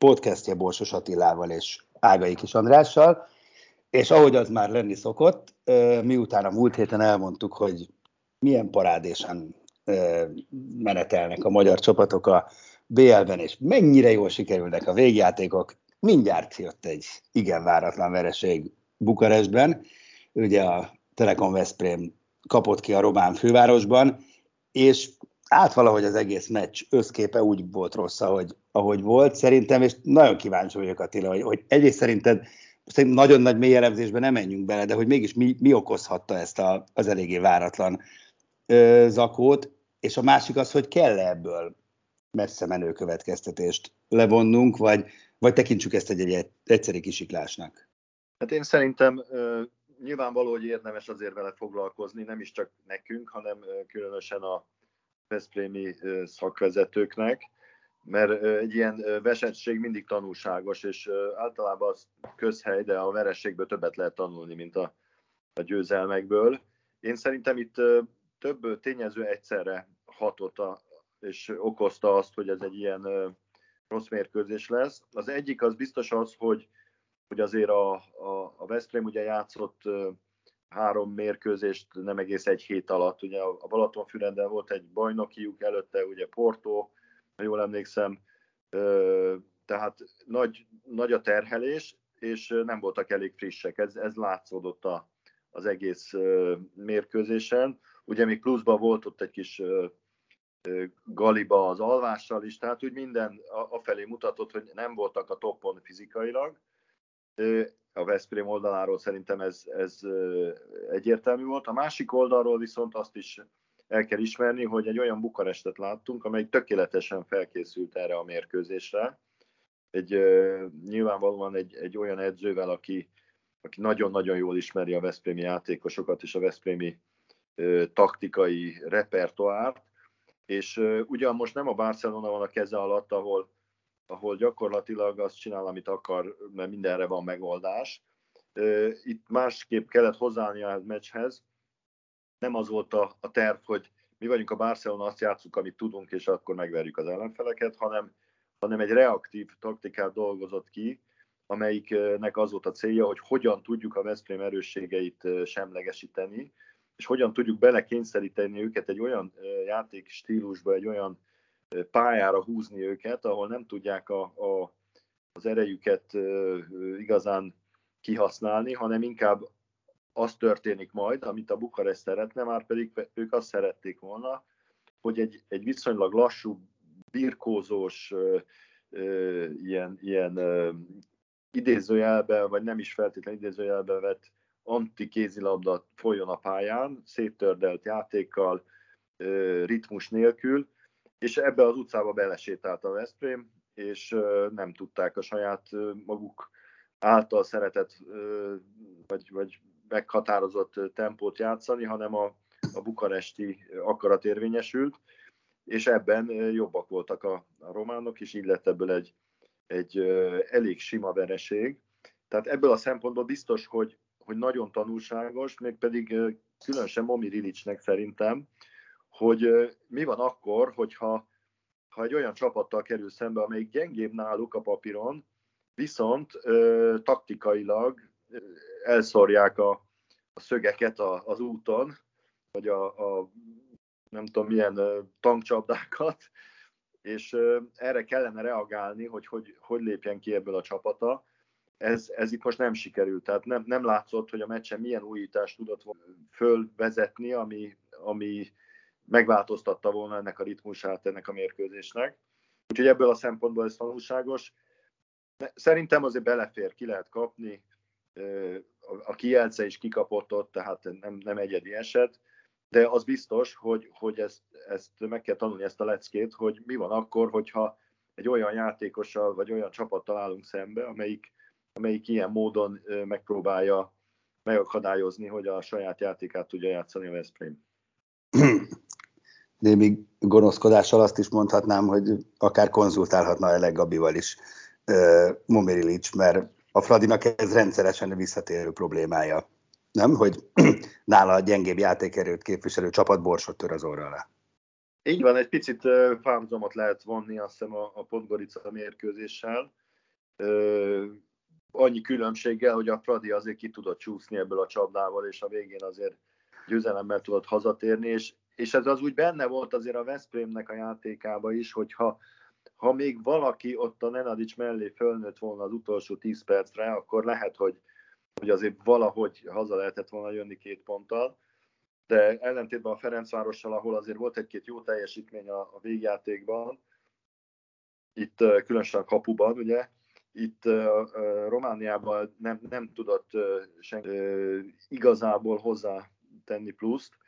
podcastje Borsos Attilával és Ágai Kis Andrással. És ahogy az már lenni szokott, miután a múlt héten elmondtuk, hogy milyen parádésen menetelnek a magyar csapatok a BL-ben, és mennyire jól sikerülnek a végjátékok, mindjárt jött egy igen váratlan vereség Bukarestben. Ugye a Telekom Veszprém kapott ki a román fővárosban, és át valahogy az egész meccs összképe úgy volt rossz, ahogy, ahogy volt szerintem, és nagyon kíváncsi vagyok Attila, hogy, hogy egyrészt szerinted szerintem nagyon nagy mély elemzésben nem menjünk bele, de hogy mégis mi, mi okozhatta ezt a, az eléggé váratlan ö, zakót, és a másik az, hogy kell -e ebből messze menő következtetést levonnunk, vagy, vagy tekintsük ezt egy, egy egyszerű kisiklásnak? Hát én szerintem uh, nyilvánvaló, hogy érdemes azért vele foglalkozni, nem is csak nekünk, hanem uh, különösen a Veszprémi szakvezetőknek mert egy ilyen vesettség mindig tanulságos, és általában az közhely, de a verességből többet lehet tanulni, mint a, a győzelmekből. Én szerintem itt több tényező egyszerre hatott a, és okozta azt, hogy ez egy ilyen rossz mérkőzés lesz. Az egyik az biztos az, hogy, hogy azért a, a, a Veszprém ugye játszott három mérkőzést nem egész egy hét alatt. Ugye a Balatonfüreden volt egy bajnokiuk, előtte ugye Porto, ha jól emlékszem, tehát nagy, nagy a terhelés, és nem voltak elég frissek. Ez, ez látszódott a, az egész mérkőzésen. Ugye még pluszban volt ott egy kis galiba az alvással is, tehát úgy minden afelé mutatott, hogy nem voltak a toppon fizikailag. A Veszprém oldaláról szerintem ez, ez egyértelmű volt. A másik oldalról viszont azt is el kell ismerni, hogy egy olyan Bukarestet láttunk, amely tökéletesen felkészült erre a mérkőzésre. Egy, nyilvánvalóan egy, egy olyan edzővel, aki, aki nagyon-nagyon jól ismeri a Veszprémi játékosokat és a Veszprémi taktikai repertoárt, és ugyan most nem a Barcelona van a keze alatt, ahol, ahol gyakorlatilag azt csinál, amit akar, mert mindenre van megoldás. Itt másképp kellett hozzáállni a meccshez, nem az volt a, a terv, hogy mi vagyunk a Barcelona, azt játszunk, amit tudunk, és akkor megverjük az ellenfeleket, hanem, hanem egy reaktív taktikát dolgozott ki, amelyiknek az volt a célja, hogy hogyan tudjuk a Veszprém erősségeit semlegesíteni, és hogyan tudjuk belekényszeríteni őket egy olyan játékstílusba, egy olyan pályára húzni őket, ahol nem tudják a, a, az erejüket igazán kihasználni, hanem inkább az történik majd, amit a Bukarest szeretne, már pedig ők azt szerették volna, hogy egy, egy viszonylag lassú, birkózós, ö, ö, ilyen, ilyen ö, idézőjelbe, vagy nem is feltétlenül idézőjelbe vett antikézilabda folyjon a pályán, széttördelt játékkal, ö, ritmus nélkül, és ebbe az utcába belesétált a Veszprém, és nem tudták a saját maguk által szeretett, vagy, vagy meghatározott tempót játszani, hanem a, a bukaresti akarat érvényesült, és ebben jobbak voltak a, a románok, és így lett ebből egy, egy elég sima vereség. Tehát ebből a szempontból biztos, hogy, hogy nagyon tanulságos, mégpedig különösen Momi Rilicsnek szerintem, hogy mi van akkor, hogyha ha egy olyan csapattal kerül szembe, amelyik gyengébb náluk a papíron, viszont ö, taktikailag elszorják a, a szögeket a, az úton, vagy a, a nem tudom milyen tankcsapdákat, és erre kellene reagálni, hogy hogy, hogy lépjen ki ebből a csapata. Ez, ez itt most nem sikerült, tehát nem, nem látszott, hogy a meccsen milyen újítást tudott fölvezetni, ami, ami megváltoztatta volna ennek a ritmusát ennek a mérkőzésnek. Úgyhogy ebből a szempontból ez tanulságos. Szerintem azért belefér, ki lehet kapni, a Kielce is kikapott ott, tehát nem, nem egyedi eset, de az biztos, hogy, hogy ezt, ezt meg kell tanulni ezt a leckét, hogy mi van akkor, hogyha egy olyan játékossal vagy olyan csapattal állunk szembe, amelyik, amelyik ilyen módon megpróbálja megakadályozni, hogy a saját játékát tudja játszani a Veszprém. Némi gonoszkodással azt is mondhatnám, hogy akár konzultálhatna Elek Gabival is uh, Momiri mert a Fradinak ez rendszeresen visszatérő problémája. Nem? Hogy nála a gyengébb játékerőt képviselő csapat borsot tör az orra alá. Így van, egy picit fámzomot lehet vonni azt hiszem a, a Podgorica mérkőzéssel. annyi különbséggel, hogy a Fradi azért ki tudott csúszni ebből a csapdával, és a végén azért győzelemmel tudott hazatérni, és, és ez az úgy benne volt azért a Veszprémnek a játékába is, hogyha ha még valaki ott a Nenadics mellé fölnőtt volna az utolsó 10 percre, akkor lehet, hogy, hogy azért valahogy haza lehetett volna jönni két ponttal. De ellentétben a Ferencvárossal, ahol azért volt egy-két jó teljesítmény a, a végjátékban, itt különösen a kapuban, ugye, itt uh, Romániában nem, nem tudott uh, senki uh, igazából hozzá tenni pluszt.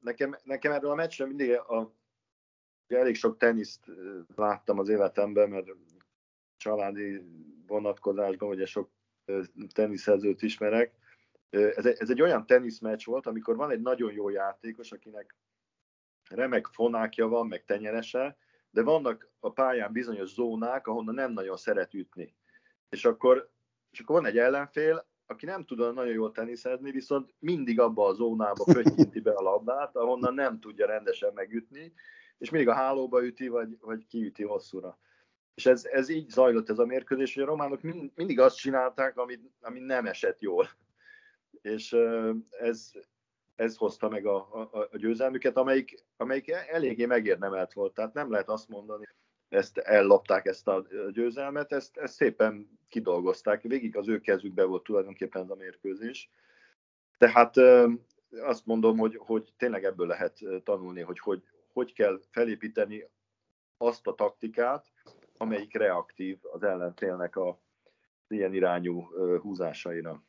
Nekem, nekem erről a meccsről mindig a, elég sok teniszt láttam az életemben, mert családi vonatkozásban ugye sok teniszezőt ismerek. Ez egy, ez egy olyan teniszmeccs volt, amikor van egy nagyon jó játékos, akinek remek fonákja van, meg tenyerese, de vannak a pályán bizonyos zónák, ahonnan nem nagyon szeret ütni. És akkor, és akkor van egy ellenfél, aki nem tud nagyon jól teniszezni, viszont mindig abba a zónába pöttyinti be a labdát, ahonnan nem tudja rendesen megütni, és mindig a hálóba üti, vagy, vagy kiüti hosszúra. És ez, ez így zajlott ez a mérkőzés, hogy a románok mind, mindig azt csinálták, ami, ami nem esett jól. És ez, ez hozta meg a, a, a győzelmüket, amelyik, amelyik eléggé megérdemelt volt. Tehát nem lehet azt mondani, ezt ellopták ezt a győzelmet, ezt, ezt szépen kidolgozták. Végig az ő kezükbe volt tulajdonképpen ez a mérkőzés. Tehát azt mondom, hogy, hogy tényleg ebből lehet tanulni, hogy, hogy hogy kell felépíteni azt a taktikát, amelyik reaktív az ellenfélnek a ilyen irányú húzásaira.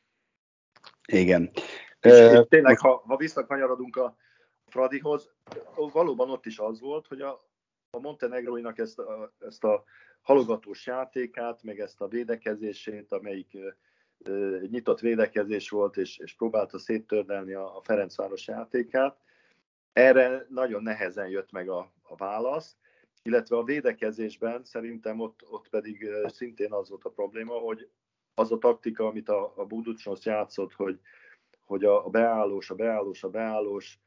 Igen. És, és tényleg, ha, ha visszakanyarodunk a Fradihoz, valóban ott is az volt, hogy a, a Montenegroinak ezt a, ezt a halogatós játékát, meg ezt a védekezését, amelyik egy nyitott védekezés volt, és, és próbálta széttördelni a, a Ferencváros játékát, erre nagyon nehezen jött meg a, a válasz, illetve a védekezésben szerintem ott, ott pedig szintén az volt a probléma, hogy az a taktika, amit a, a Buducsnos játszott, hogy, hogy a, a beállós, a beállós, a beállós,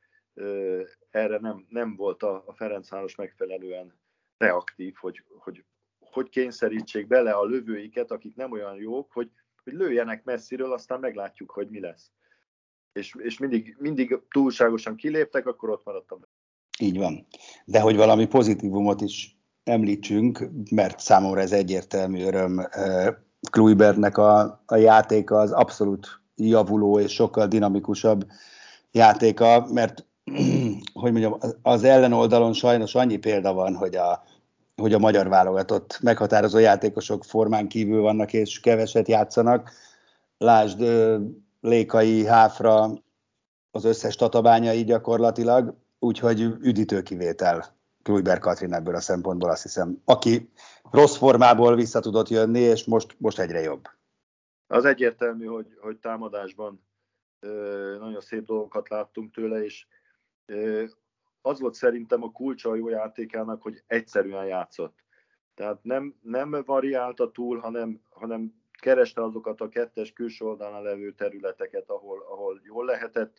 erre nem, nem volt a, a Ferencváros megfelelően reaktív, hogy, hogy hogy kényszerítsék bele a lövőiket, akik nem olyan jók, hogy, hogy lőjenek messziről, aztán meglátjuk, hogy mi lesz és, és mindig, mindig túlságosan kiléptek, akkor ott maradtam. Így van. De hogy valami pozitívumot is említsünk, mert számomra ez egyértelmű öröm. Kluibernek a, a játéka az abszolút javuló és sokkal dinamikusabb játéka, mert hogy mondjam, az ellenoldalon sajnos annyi példa van, hogy a, hogy a magyar válogatott meghatározó játékosok formán kívül vannak és keveset játszanak. Lásd Lékai, Háfra, az összes tatabányai gyakorlatilag, úgyhogy üdítő kivétel Kluiber Katrin ebből a szempontból azt hiszem, aki rossz formából vissza tudott jönni, és most, most egyre jobb. Az egyértelmű, hogy, hogy támadásban nagyon szép dolgokat láttunk tőle, és az volt szerintem a kulcsa a jó játékának, hogy egyszerűen játszott. Tehát nem, nem variálta túl, hanem, hanem kereste azokat a kettes külső oldalán levő területeket, ahol, ahol jól lehetett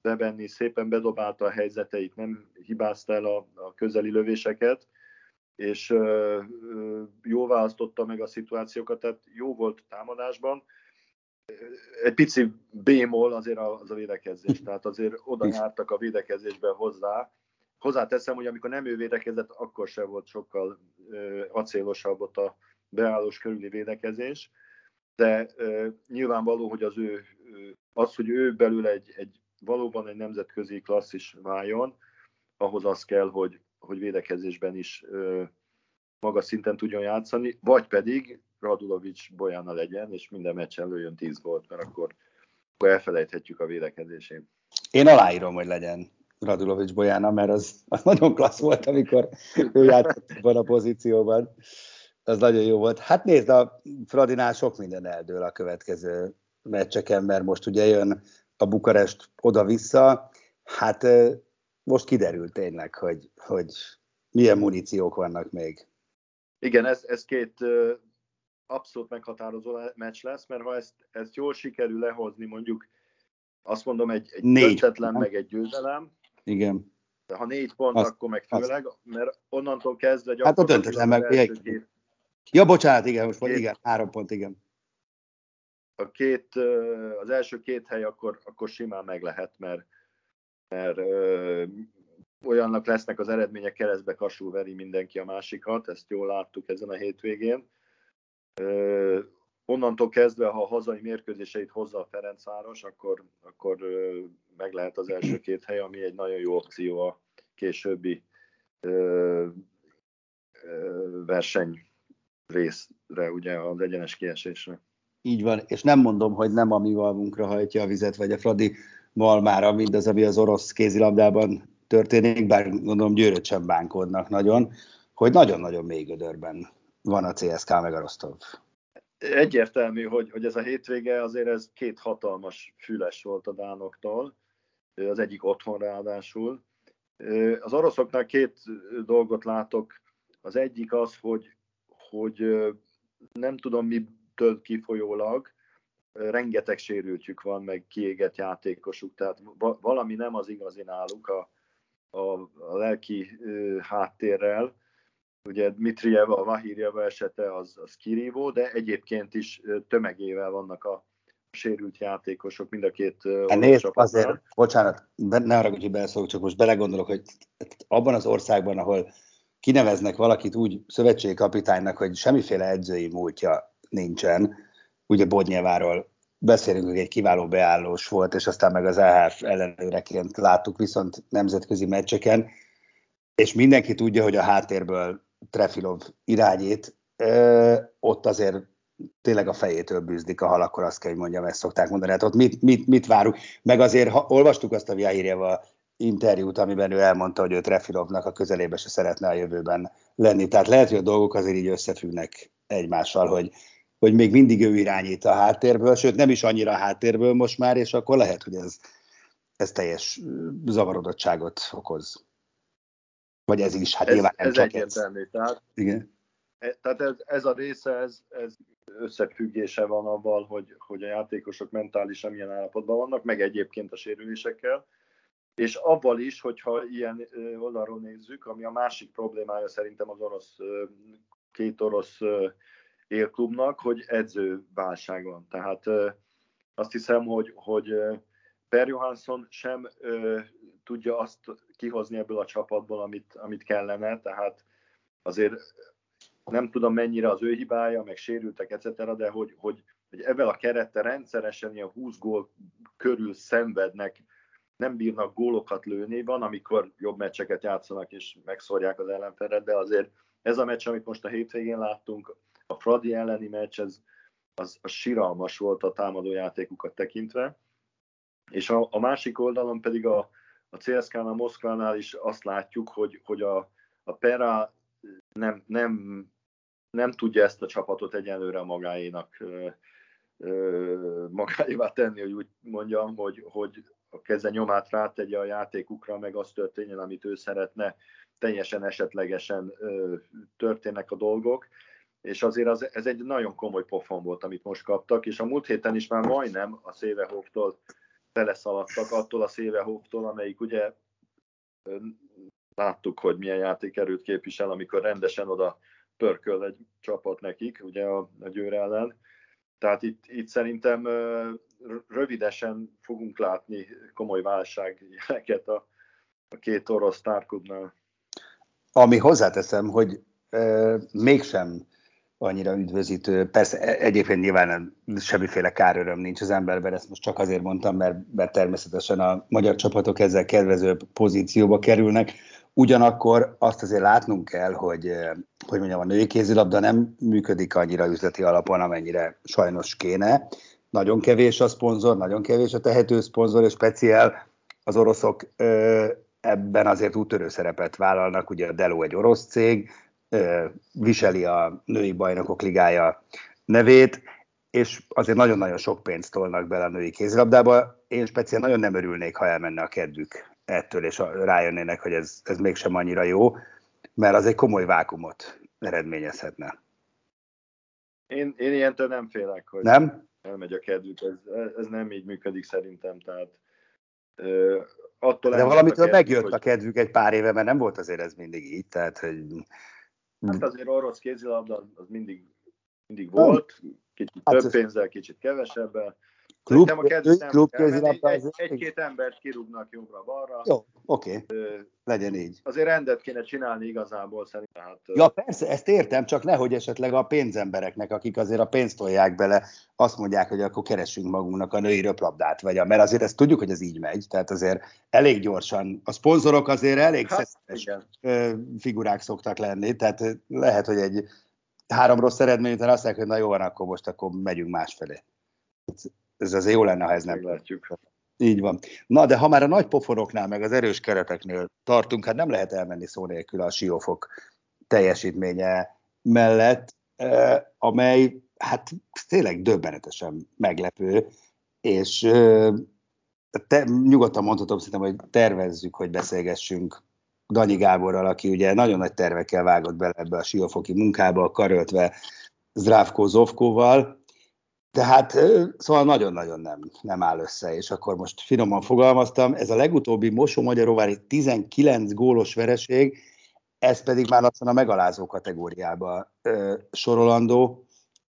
bevenni, szépen bedobálta a helyzeteit, nem hibázta el a, a közeli lövéseket, és jó választotta meg a szituációkat, tehát jó volt támadásban. Egy pici bémol azért az a védekezés, tehát azért oda jártak a védekezésbe hozzá, hozzáteszem, hogy amikor nem ő védekezett, akkor se volt sokkal acélosabb ott a beállós körüli védekezés, de nyilvánvaló, hogy az ő, az, hogy ő belül egy, egy valóban egy nemzetközi klasszis váljon, ahhoz az kell, hogy, hogy védekezésben is magas szinten tudjon játszani, vagy pedig Radulovics Bojana legyen, és minden meccsen lőjön 10 gólt, mert akkor, akkor elfelejthetjük a védekezését. Én aláírom, hogy legyen Radulovics Bojana, mert az, az nagyon klassz volt, amikor ő játszott ebben a pozícióban. Az nagyon jó volt. Hát nézd, a Fradinál sok minden eldől a következő meccseken, mert most ugye jön a Bukarest oda-vissza. Hát most kiderült tényleg, hogy, hogy milyen muníciók vannak még. Igen, ez, ez két abszolút meghatározó meccs lesz, mert ha ezt, ezt jól sikerül lehozni, mondjuk azt mondom, egy, egy döntetlen, meg egy győzelem. Igen. De ha négy pont, azt, akkor meg főleg, azt. mert onnantól kezdve Hát a döntetlen meg. Két, ja, bocsánat, igen, most két, igen, három pont, igen. A két, az első két hely akkor, akkor simán meg lehet, mert, mert ö, olyannak lesznek az eredmények, keresztbe kasul veri mindenki a másikat, ezt jól láttuk ezen a hétvégén onnantól kezdve, ha a hazai mérkőzéseit hozza a Ferencváros, akkor, akkor meg lehet az első két hely, ami egy nagyon jó opció a későbbi verseny részre, ugye az egyenes kiesésre. Így van, és nem mondom, hogy nem a mi valmunkra hajtja a vizet, vagy a Fradi malmára, mindaz, ami az orosz kézilabdában történik, bár gondolom győröt sem bánkodnak nagyon, hogy nagyon-nagyon mély gödörben van a CSK meg a Rostov. Egyértelmű, hogy, hogy ez a hétvége azért ez két hatalmas füles volt a dánoktól, az egyik otthon ráadásul. Az oroszoknál két dolgot látok. Az egyik az, hogy, hogy nem tudom mitől kifolyólag, rengeteg sérültjük van, meg kiégett játékosuk, tehát valami nem az igazi náluk a, a, a lelki háttérrel, Ugye Dmitriev, a Vahirjeva esete az, az kirívó, de egyébként is tömegével vannak a sérült játékosok mind a két hát nézd, azért, bocsánat, ne arra, hogy beleszólok, csak most belegondolok, hogy abban az országban, ahol kineveznek valakit úgy szövetségi kapitánynak, hogy semmiféle edzői múltja nincsen, ugye Bodnyeváról beszélünk, hogy egy kiváló beállós volt, és aztán meg az EHF ellenőreként láttuk viszont nemzetközi meccseken, és mindenki tudja, hogy a háttérből Trefilov irányít, ott azért tényleg a fejétől bűzdik a hal, akkor azt kell, hogy mondjam, ezt szokták mondani. Hát ott mit, mit, mit várunk? Meg azért ha, olvastuk azt a Viahirjeva interjút, amiben ő elmondta, hogy ő Trefilovnak a közelébe se szeretne a jövőben lenni. Tehát lehet, hogy a dolgok azért így összefüggnek egymással, hogy, hogy még mindig ő irányít a háttérből, sőt nem is annyira a háttérből most már, és akkor lehet, hogy ez, ez teljes zavarodottságot okoz. Vagy ez is, hát ez, nyilván nem ez csak egyértelmű. Ez. Tehát, Igen. E, tehát ez, ez a része, ez, ez összefüggése van abban, hogy, hogy a játékosok mentálisan milyen állapotban vannak, meg egyébként a sérülésekkel, és abban is, hogyha ilyen oldalról nézzük, ami a másik problémája szerintem az orosz, két orosz élklubnak, hogy edzőválság van. Tehát azt hiszem, hogy, hogy Per Johansson sem tudja azt kihozni ebből a csapatból, amit, amit kellene, tehát azért nem tudom mennyire az ő hibája, meg sérültek, etc., de hogy, hogy, hogy ebben a kerettel rendszeresen ilyen 20 gól körül szenvednek, nem bírnak gólokat lőni, van, amikor jobb meccseket játszanak és megszorják az ellenfelet, de azért ez a meccs, amit most a hétvégén láttunk, a Fradi elleni meccs, ez, az, az siralmas volt a támadójátékukat tekintve, és a, a másik oldalon pedig a, a CSK-nál, Moszkvánál is azt látjuk, hogy, hogy a, a Pera nem, nem, nem tudja ezt a csapatot egyenlőre magáénak magáévá tenni, hogy úgy mondjam, hogy, hogy a keze nyomát rátegye a játékukra, meg az történjen, amit ő szeretne, teljesen esetlegesen ö, történnek a dolgok, és azért az, ez egy nagyon komoly pofon volt, amit most kaptak, és a múlt héten is már majdnem a Szévehóftól beleszaladtak attól a Szévehóftól, amelyik ugye láttuk, hogy milyen játékerőt képvisel, amikor rendesen oda pörköl egy csapat nekik, ugye a, a Győr ellen. Tehát itt, itt szerintem rövidesen fogunk látni komoly válságjeleket a, a két orosz tárkudnál. Ami hozzáteszem, hogy e, mégsem annyira üdvözítő. Persze e, egyébként nyilván semmiféle káröröm nincs az emberben, ezt most csak azért mondtam, mert, mert természetesen a magyar csapatok ezzel kedvező pozícióba kerülnek. Ugyanakkor azt azért látnunk kell, hogy, hogy mondjam, a női kézilabda nem működik annyira üzleti alapon, amennyire sajnos kéne. Nagyon kevés a szponzor, nagyon kevés a tehető szponzor, és speciál az oroszok ebben azért úttörő szerepet vállalnak, ugye a Delo egy orosz cég, viseli a női bajnokok ligája nevét, és azért nagyon-nagyon sok pénzt tolnak bele a női kézilabdába. Én speciál nagyon nem örülnék, ha elmenne a kedvük ettől, és rájönnének, hogy ez, ez mégsem annyira jó, mert az egy komoly vákumot eredményezhetne. Én, én ilyentől nem félek, hogy nem? elmegy a kedvük. Ez, ez nem így működik szerintem. Tehát, ö, attól De valamitől a kedvük, megjött hogy... a kedvük egy pár éve, mert nem volt azért ez mindig így. Tehát, hogy Hát azért orosz kézilabda az mindig, mindig volt, kicsit hát több pénzzel, kicsit kevesebben. Klub, a kedvenc klub egy, egy-két embert kirúgnak jobbra-balra. Jó, oké, okay. legyen így. Azért rendet kéne csinálni igazából szerintem. Hát, ja, persze, ezt értem, csak nehogy esetleg a pénzembereknek, akik azért a pénzt tolják bele, azt mondják, hogy akkor keresünk magunknak a női röplabdát, vagy a, mert azért ezt tudjuk, hogy ez így megy, tehát azért elég gyorsan, a szponzorok azért elég hát, figurák szoktak lenni, tehát lehet, hogy egy három rossz eredmény után azt mondják, hogy na jó van, akkor most akkor megyünk másfelé ez azért jó lenne, ha ez nem. Látjuk. Így van. Na, de ha már a nagy pofonoknál, meg az erős kereteknél tartunk, hát nem lehet elmenni szó nélkül a siófok teljesítménye mellett, eh, amely hát tényleg döbbenetesen meglepő, és eh, te, nyugodtan mondhatom szerintem, hogy tervezzük, hogy beszélgessünk Danyi Gáborral, aki ugye nagyon nagy tervekkel vágott bele ebbe a siófoki munkába, karöltve Zdravko Zovkóval, tehát szóval nagyon-nagyon nem, nem áll össze, és akkor most finoman fogalmaztam, ez a legutóbbi Mosó-Magyaróvári 19 gólos vereség, ez pedig már lassan a megalázó kategóriába ö, sorolandó,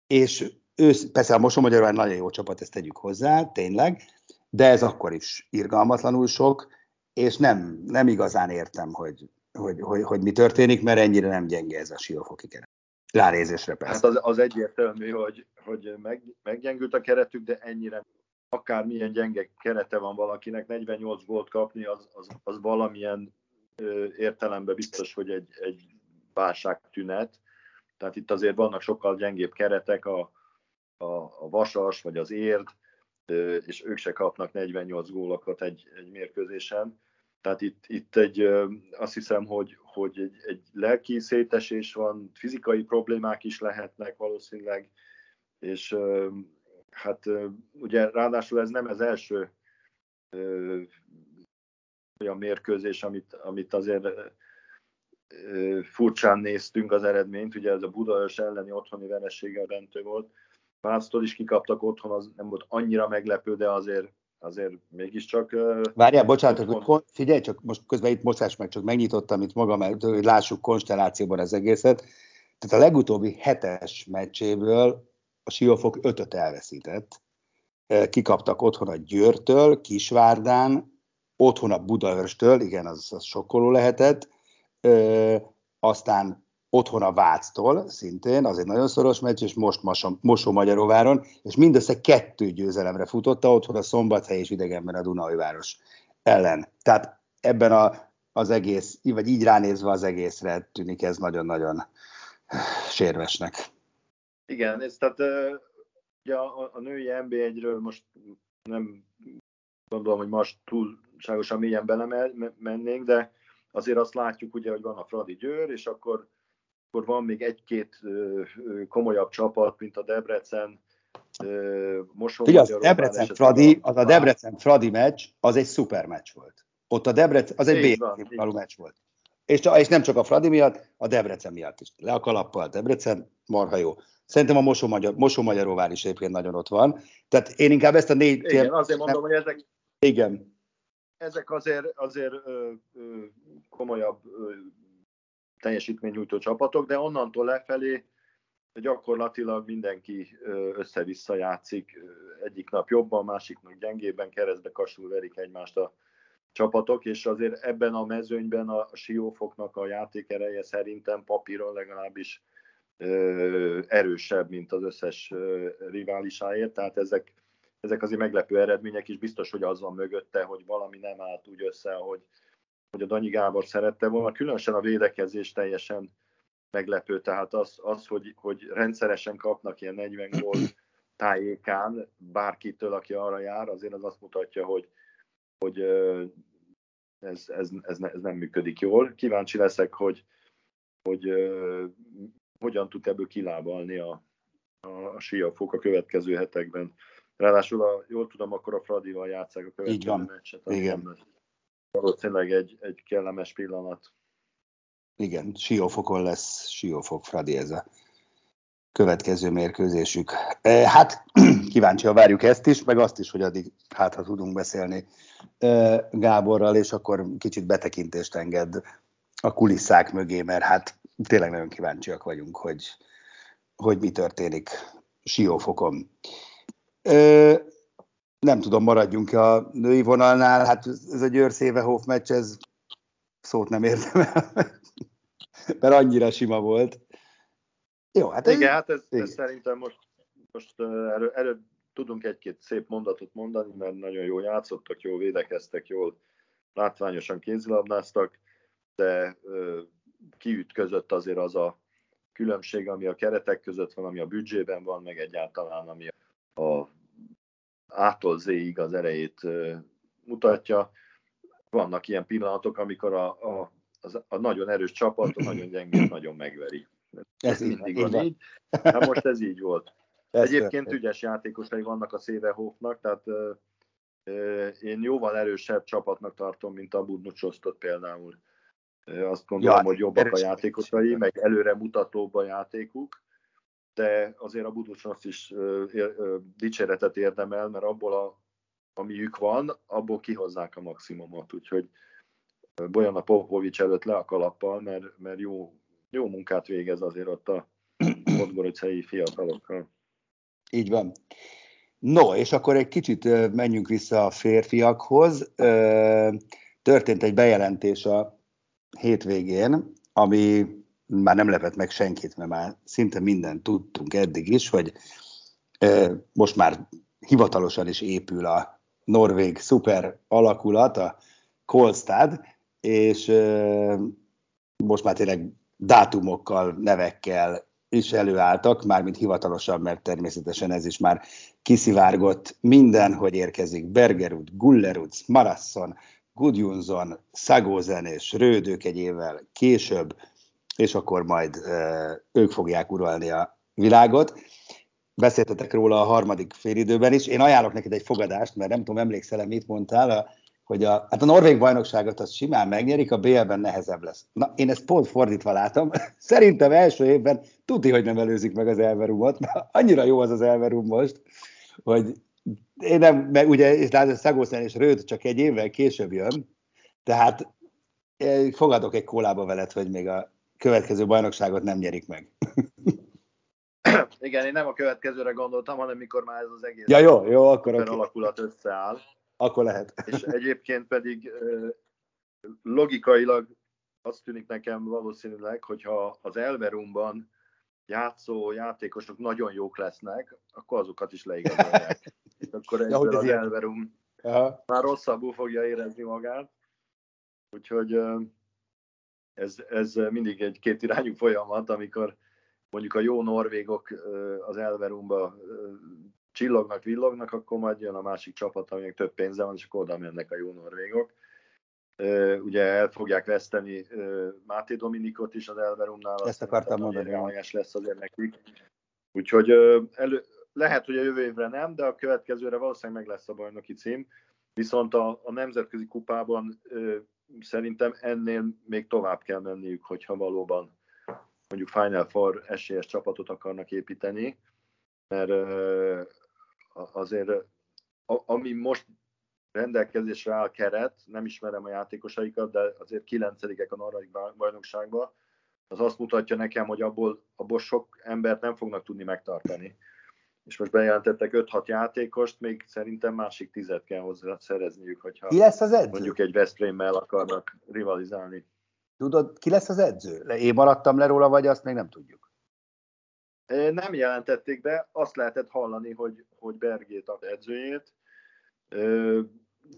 és ősz, persze a Mosó-Magyaróvári nagyon jó csapat, ezt tegyük hozzá, tényleg, de ez akkor is irgalmatlanul sok, és nem, nem igazán értem, hogy, hogy, hogy, hogy mi történik, mert ennyire nem gyenge ez a siófoki. Ránézésre persze. Hát az, az egyértelmű, hogy, hogy meg, meggyengült a keretük, de ennyire akármilyen gyenge kerete van valakinek, 48 gólt kapni, az, az, az valamilyen ö, értelemben biztos, hogy egy, egy válságtünet. Tehát itt azért vannak sokkal gyengébb keretek, a, a, a Vasas vagy az Érd, és ők se kapnak 48 gólokat egy, egy mérkőzésen. Tehát itt, itt egy, azt hiszem, hogy, hogy egy, egy lelki szétesés van, fizikai problémák is lehetnek valószínűleg, és hát ugye ráadásul ez nem az első olyan mérkőzés, amit, amit azért furcsán néztünk az eredményt, ugye ez a Budaörs elleni otthoni vereséggel döntő volt. Vásztól is kikaptak otthon, az nem volt annyira meglepő, de azért azért mégiscsak... Várjál, bocsánat, hogy figyelj, csak most közben itt mozgás meg csak megnyitottam itt magam, hogy lássuk konstellációban az egészet. Tehát a legutóbbi hetes meccséből a Siófok ötöt elveszített. Kikaptak otthon a Győrtől, Kisvárdán, otthon a Budaörstől, igen, az, az sokkoló lehetett, aztán otthon a Váctól szintén, az egy nagyon szoros meccs, és most Mosó-Magyaróváron, és mindössze kettő győzelemre futotta, otthon a Szombathely és idegenben a Dunai város ellen. Tehát ebben a, az egész, vagy így ránézve az egészre tűnik ez nagyon-nagyon sérvesnek. Igen, ez tehát ugye a, a női NB1-ről most nem gondolom, hogy most túlságosan mélyen belemennénk, de azért azt látjuk ugye, hogy van a Fradi Győr, és akkor akkor van még egy-két komolyabb csapat, mint a Debrecen, Mosó Ugye, az Debrecen Fradi, az a Debrecen Fradi meccs, az egy szuper meccs volt. Ott a Debrecen, az egy B meccs volt. És, és nem csak a Fradi miatt, a Debrecen miatt is. Le a kalappal, Debrecen, marha jó. Szerintem a Mosó, Magyar, Mosó Magyaróvár is egyébként nagyon ott van. Tehát én inkább ezt a négy... Igen, azért mondom, hogy ezek... Igen. Ezek azért, azért ö, ö, komolyabb ö, teljesítménynyújtó csapatok, de onnantól lefelé gyakorlatilag mindenki össze-vissza játszik, egyik nap jobban, másik nap gyengében, keresztbe kasul verik egymást a, csapatok, és azért ebben a mezőnyben a Siófoknak a játékereje szerintem papíron legalábbis erősebb, mint az összes riválisáért, tehát ezek, ezek azért meglepő eredmények is, biztos, hogy az van mögötte, hogy valami nem állt úgy össze, ahogy, hogy a Danyi Gábor szerette volna, különösen a védekezés teljesen meglepő, tehát az, az hogy, hogy rendszeresen kapnak ilyen 40 gól tájékán bárkitől, aki arra jár, azért az azt mutatja, hogy, hogy ez, ez, ez, ez nem működik jól. Kíváncsi leszek, hogy, hogy hogyan tud ebből kilábalni a, a, a Siafok a következő hetekben. Ráadásul, a, jól tudom, akkor a Fradival játszák a következő meccset. Igen. Valószínűleg egy, egy kellemes pillanat. Igen, Siófokon lesz Siófok Fradi ez a következő mérkőzésük. E, hát kíváncsi, várjuk ezt is, meg azt is, hogy addig hát ha tudunk beszélni e, Gáborral, és akkor kicsit betekintést enged a kulisszák mögé, mert hát tényleg nagyon kíváncsiak vagyunk, hogy, hogy mi történik Siófokon. Ö, nem tudom, maradjunk a női vonalnál, hát ez a Győr Szévehof meccs, ez szót nem értem el, mert annyira sima volt. Jó, hát igen, ez, hát ez, igen. ez szerintem most, most erről, erről tudunk egy-két szép mondatot mondani, mert nagyon jól játszottak, jól védekeztek, jól látványosan kézilabdáztak, de kiütközött azért az a különbség, ami a keretek között van, ami a büdzsében van, meg egyáltalán ami a ától Z-ig az erejét mutatja. Vannak ilyen pillanatok, amikor a, a, az, a nagyon erős csapat a nagyon gyengét nagyon megveri. Ez mindig van így. Hát most ez így volt. Ez Egyébként történt. ügyes játékosai vannak a Szévehófnak, tehát én jóval erősebb csapatnak tartom, mint a Budnucsosztot például. Azt gondolom, ja, hogy jobbak a játékosai, meg előre mutatóbb a játékuk, de azért a Buducsnoszt is dicséretet érdemel, mert abból, a, amiük van, abból kihozzák a maximumot, úgyhogy Bolyana Popovics előtt le a kalappal, mert, mert jó, jó munkát végez azért ott a Podgoricai fiatalokkal. Így van. No, és akkor egy kicsit menjünk vissza a férfiakhoz. Történt egy bejelentés a hétvégén, ami már nem lepett meg senkit, mert már szinte mindent tudtunk eddig is, hogy most már hivatalosan is épül a norvég szuper alakulat, a Kolstad, és most már tényleg dátumokkal, nevekkel is előálltak, mármint hivatalosan, mert természetesen ez is már kiszivárgott minden, hogy érkezik Bergerud, Gullerud, Marasson, Gudjunson, Szagózen és Rődők egy évvel később, és akkor majd ők fogják uralni a világot. Beszéltetek róla a harmadik félidőben is. Én ajánlok neked egy fogadást, mert nem tudom, emlékszel mit mondtál, hogy a, hát a norvég bajnokságot az simán megnyerik, a BL-ben nehezebb lesz. Na, én ezt pont fordítva látom. Szerintem első évben tudni, hogy nem előzik meg az Elverumot. Annyira jó az az Elverum most, hogy én nem, mert ugye, Szagószen és Rőd csak egy évvel később jön, tehát eh, fogadok egy kólába veled, hogy még a következő bajnokságot nem nyerik meg. Igen, én nem a következőre gondoltam, hanem mikor már ez az egész ja, jó, jó, akkor okay. alakulat összeáll. Akkor lehet. És egyébként pedig logikailag azt tűnik nekem valószínűleg, hogyha az Elverumban játszó játékosok nagyon jók lesznek, akkor azokat is leigazolják. akkor ja, hogy az Elverum Aha. már rosszabbul fogja érezni magát. Úgyhogy ez, ez mindig egy kétirányú folyamat, amikor mondjuk a jó norvégok az Elverumba csillognak, villognak, akkor majd jön a másik csapat, aminek több pénze van, és akkor oda mennek a jó norvégok. Ugye el fogják veszteni Máté Dominikot is az Elverumnál. Ezt akartam mondani. lesz azért nekik. Úgyhogy elő, lehet, hogy a jövő évre nem, de a következőre valószínűleg meg lesz a bajnoki cím. Viszont a, a nemzetközi kupában szerintem ennél még tovább kell menniük, hogyha valóban mondjuk Final Four esélyes csapatot akarnak építeni, mert azért ami most rendelkezésre áll keret, nem ismerem a játékosaikat, de azért kilencedikek a norvég bajnokságban, az azt mutatja nekem, hogy abból, abból sok embert nem fognak tudni megtartani. És most bejelentettek 5-6 játékost, még szerintem másik tizet kell hozzá szerezniük, hogyha Ki lesz az edző? mondjuk egy Veszprémmel akarnak rivalizálni. Tudod, ki lesz az edző? Én maradtam le róla, vagy azt még nem tudjuk? Nem jelentették be, azt lehetett hallani, hogy, hogy Bergét a edzőjét.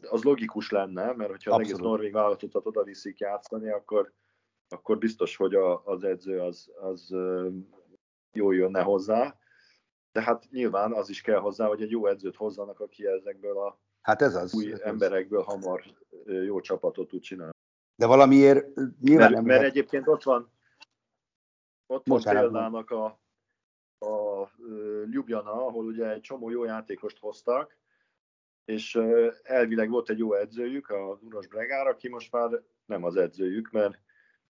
Az logikus lenne, mert hogyha az egész norvég vállalatot oda viszik játszani, akkor, akkor biztos, hogy a, az edző az, az jól jönne hozzá. De hát nyilván az is kell hozzá, hogy egy jó edzőt hozzanak, aki ezekből a hát ez az, új ez emberekből az. hamar jó csapatot tud csinálni. De valamiért nyilván mert, nem mert lehet... egyébként ott van, ott van példának a, a Ljubljana, ahol ugye egy csomó jó játékost hoztak, és elvileg volt egy jó edzőjük, a Uros Bregár, aki most már nem az edzőjük, mert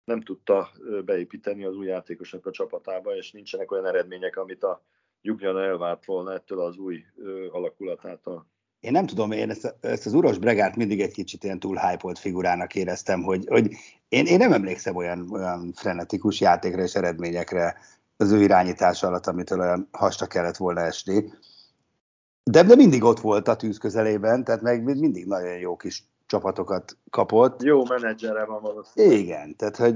nem tudta beépíteni az új játékosok a csapatába, és nincsenek olyan eredmények, amit a Ljubljana elvárt volna ettől az új alakulatától. Én nem tudom, én ezt, ezt az Uros Bregárt mindig egy kicsit ilyen túl hype figurának éreztem, hogy, hogy én, én nem emlékszem olyan, olyan frenetikus játékra és eredményekre az ő irányítása alatt, amitől olyan hasta kellett volna esni. De, de mindig ott volt a tűz közelében, tehát meg mindig nagyon jó kis csapatokat kapott. Jó menedzsere van valószínűleg. Igen, tehát hogy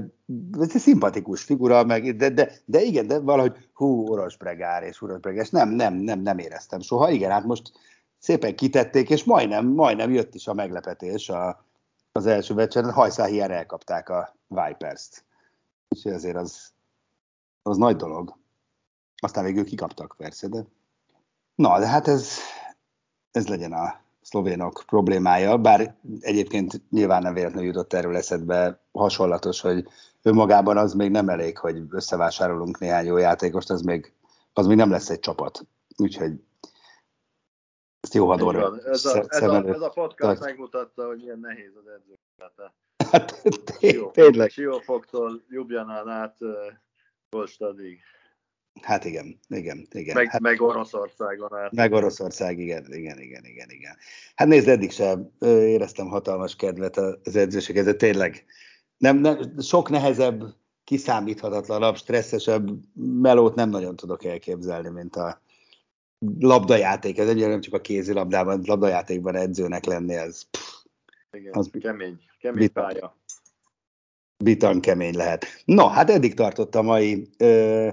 ez egy szimpatikus figura, meg, de, de, de igen, de valahogy hú, Uros Bregár és Uros Bregár, és nem, nem, nem, nem éreztem soha. Igen, hát most szépen kitették, és majdnem, majdnem jött is a meglepetés a, az első meccsen, hajszáhián elkapták a Vipers-t. Úgyhogy azért az, az nagy dolog. Aztán végül kikaptak persze, de... Na, de hát ez, ez legyen a szlovénok problémája, bár egyébként nyilván nem véletlenül jutott erről eszedbe hasonlatos, hogy önmagában az még nem elég, hogy összevásárolunk néhány jó játékost, az még, az még nem lesz egy csapat. Úgyhogy ezt jó hadorra. Ez, a, ez, a, ez a podcast Tehát... megmutatta, hogy milyen nehéz az edző. Hát tényleg. Siófoktól Jubjanán át Kolstadig. Hát igen, igen, igen. Meg, hát, meg Oroszországon át. Meg Oroszország, igen, igen, igen, igen, igen. Hát nézd, eddig sem éreztem hatalmas kedvet az edzőség, ez tényleg nem, nem, sok nehezebb, kiszámíthatatlanabb, stresszesebb melót nem nagyon tudok elképzelni, mint a labdajáték. Ez egyébként nem csak a kézilabdában, labdajátékban edzőnek lenni, ez... Pff, igen, az kemény, kemény pálya. Bitan kemény lehet. No, hát eddig tartott a mai ö,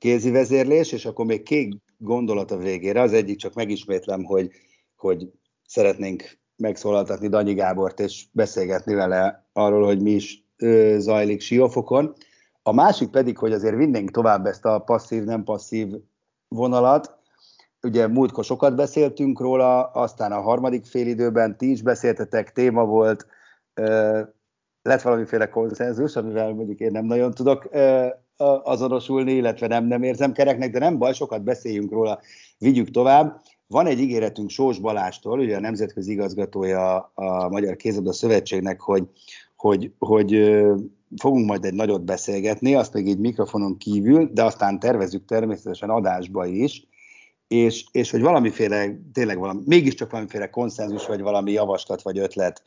kézi vezérlés, és akkor még két gondolat a végére. Az egyik csak megismétlem, hogy, hogy szeretnénk megszólaltatni Danyi Gábort, és beszélgetni vele arról, hogy mi is ö, zajlik Siófokon. A másik pedig, hogy azért vinnénk tovább ezt a passzív-nem passzív vonalat. Ugye múltkor sokat beszéltünk róla, aztán a harmadik félidőben ti is beszéltetek, téma volt, ö, lett valamiféle konszenzus, amivel mondjuk én nem nagyon tudok azonosulni, illetve nem, nem érzem kereknek, de nem baj, sokat beszéljünk róla, vigyük tovább. Van egy ígéretünk Sós Balástól, ugye a nemzetközi igazgatója a Magyar Kézabda Szövetségnek, hogy, hogy, hogy fogunk majd egy nagyot beszélgetni, azt még így mikrofonon kívül, de aztán tervezzük természetesen adásba is, és, és hogy valamiféle, tényleg valami, mégiscsak valamiféle konszenzus, vagy valami javaslat, vagy ötlet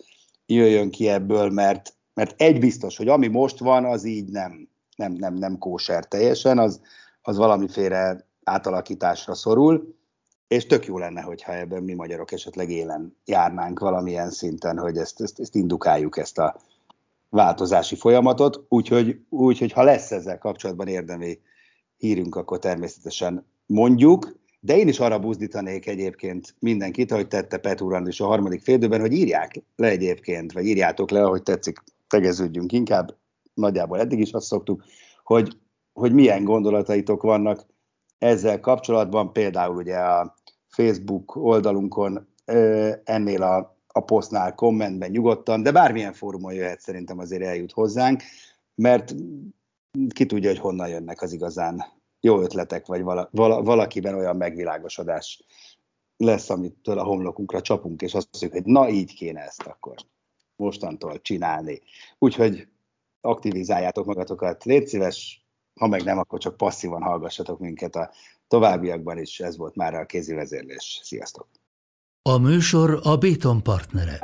jöjjön ki ebből, mert, mert egy biztos, hogy ami most van, az így nem, nem, nem, nem kóser teljesen, az, az valamiféle átalakításra szorul, és tök jó lenne, hogyha ebben mi magyarok esetleg élen járnánk valamilyen szinten, hogy ezt, ezt, ezt indukáljuk, ezt a változási folyamatot, úgyhogy, úgyhogy ha lesz ezzel kapcsolatban érdemi hírünk, akkor természetesen mondjuk, de én is arra buzdítanék egyébként mindenkit, ahogy tette Petúrand is a harmadik félidőben, hogy írják le egyébként, vagy írjátok le, ahogy tetszik, tegeződjünk inkább, nagyjából eddig is azt szoktuk, hogy, hogy milyen gondolataitok vannak ezzel kapcsolatban, például ugye a Facebook oldalunkon ennél a, a posztnál kommentben nyugodtan, de bármilyen fórumon jöhet szerintem azért eljut hozzánk, mert ki tudja, hogy honnan jönnek az igazán jó ötletek, vagy vala, vala, valakiben olyan megvilágosodás lesz, amitől a homlokunkra csapunk, és azt mondjuk, hogy na így kéne ezt akkor mostantól csinálni. Úgyhogy aktivizáljátok magatokat, légy szíves, ha meg nem, akkor csak passzívan hallgassatok minket a továbbiakban is. Ez volt már a kézi vezérlés. Sziasztok! A műsor a Béton partnere.